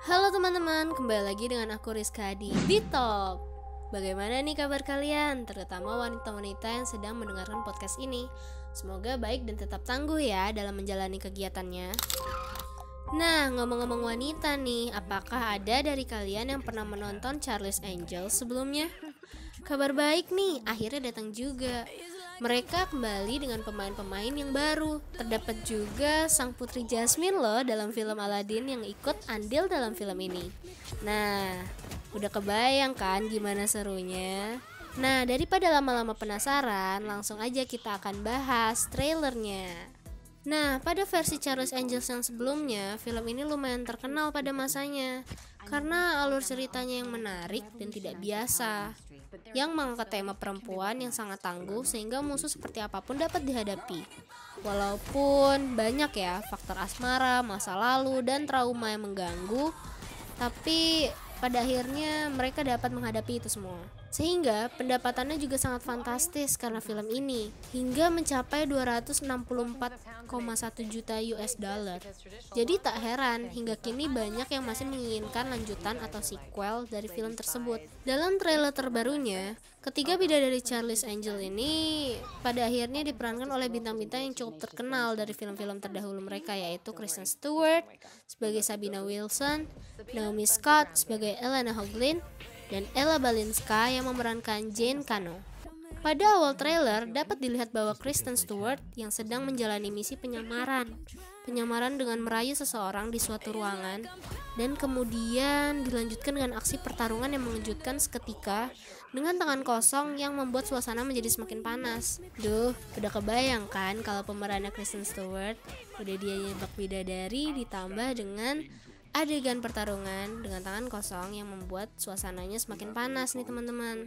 Halo teman-teman, kembali lagi dengan aku Rizka di Bitalk Bagaimana nih kabar kalian, terutama wanita-wanita yang sedang mendengarkan podcast ini? Semoga baik dan tetap tangguh ya dalam menjalani kegiatannya. Nah, ngomong-ngomong wanita nih, apakah ada dari kalian yang pernah menonton Charlie's Angels sebelumnya? Kabar baik nih, akhirnya datang juga mereka kembali dengan pemain-pemain yang baru. Terdapat juga sang putri Jasmine loh dalam film Aladdin yang ikut andil dalam film ini. Nah, udah kebayang kan gimana serunya? Nah, daripada lama-lama penasaran, langsung aja kita akan bahas trailernya. Nah, pada versi Charles Angels yang sebelumnya, film ini lumayan terkenal pada masanya karena alur ceritanya yang menarik dan tidak biasa yang mengangkat tema perempuan yang sangat tangguh sehingga musuh seperti apa pun dapat dihadapi. Walaupun banyak ya faktor asmara, masa lalu, dan trauma yang mengganggu, tapi pada akhirnya mereka dapat menghadapi itu semua. Sehingga pendapatannya juga sangat fantastis karena film ini hingga mencapai 264,1 juta US dollar. Jadi tak heran hingga kini banyak yang masih menginginkan lanjutan atau sequel dari film tersebut. Dalam trailer terbarunya, ketiga bidadari Charlie's Angel ini pada akhirnya diperankan oleh bintang-bintang yang cukup terkenal dari film-film terdahulu mereka yaitu Kristen Stewart sebagai Sabina Wilson, Naomi Scott sebagai Elena Hoglin, dan Ella Balinska yang memerankan Jane Kano. Pada awal trailer dapat dilihat bahwa Kristen Stewart yang sedang menjalani misi penyamaran. Penyamaran dengan merayu seseorang di suatu ruangan dan kemudian dilanjutkan dengan aksi pertarungan yang mengejutkan seketika dengan tangan kosong yang membuat suasana menjadi semakin panas. Duh, udah kebayang kan kalau pemerannya Kristen Stewart udah dia nyebak bidadari ditambah dengan adegan pertarungan dengan tangan kosong yang membuat suasananya semakin panas nih teman-teman.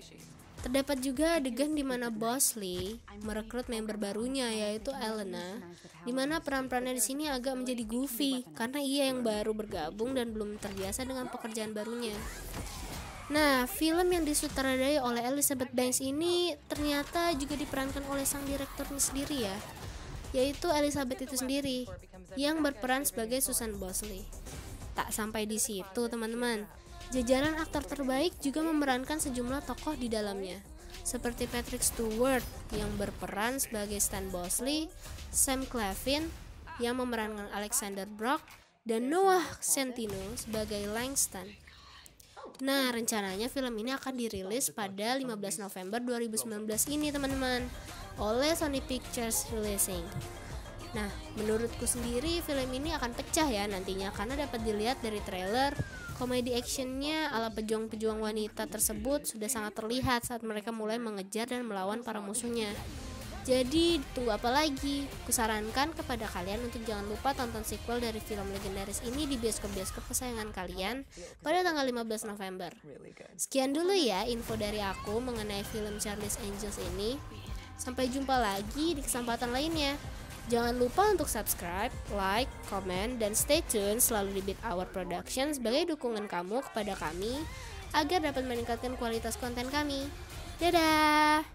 Terdapat juga adegan di mana Bosley merekrut member barunya yaitu Elena, di mana peran-perannya di sini agak menjadi goofy karena ia yang baru bergabung dan belum terbiasa dengan pekerjaan barunya. Nah, film yang disutradarai oleh Elizabeth Banks ini ternyata juga diperankan oleh sang direkturnya sendiri ya, yaitu Elizabeth itu sendiri yang berperan sebagai Susan Bosley. Tak sampai di situ, teman-teman. Jajaran aktor terbaik juga memerankan sejumlah tokoh di dalamnya, seperti Patrick Stewart yang berperan sebagai Stan Bosley, Sam Claflin yang memerankan Alexander Brock, dan Noah Centino sebagai Langston. Nah, rencananya film ini akan dirilis pada 15 November 2019 ini, teman-teman, oleh Sony Pictures Releasing. Nah, menurutku sendiri film ini akan pecah ya nantinya karena dapat dilihat dari trailer komedi actionnya ala pejuang-pejuang wanita tersebut sudah sangat terlihat saat mereka mulai mengejar dan melawan para musuhnya. Jadi tunggu apa lagi? Kusarankan kepada kalian untuk jangan lupa tonton sequel dari film legendaris ini di bioskop-bioskop kesayangan kalian pada tanggal 15 November. Sekian dulu ya info dari aku mengenai film Charlie's Angels ini. Sampai jumpa lagi di kesempatan lainnya. Jangan lupa untuk subscribe, like, comment, dan stay tune selalu di Beat Hour Production sebagai dukungan kamu kepada kami agar dapat meningkatkan kualitas konten kami. Dadah!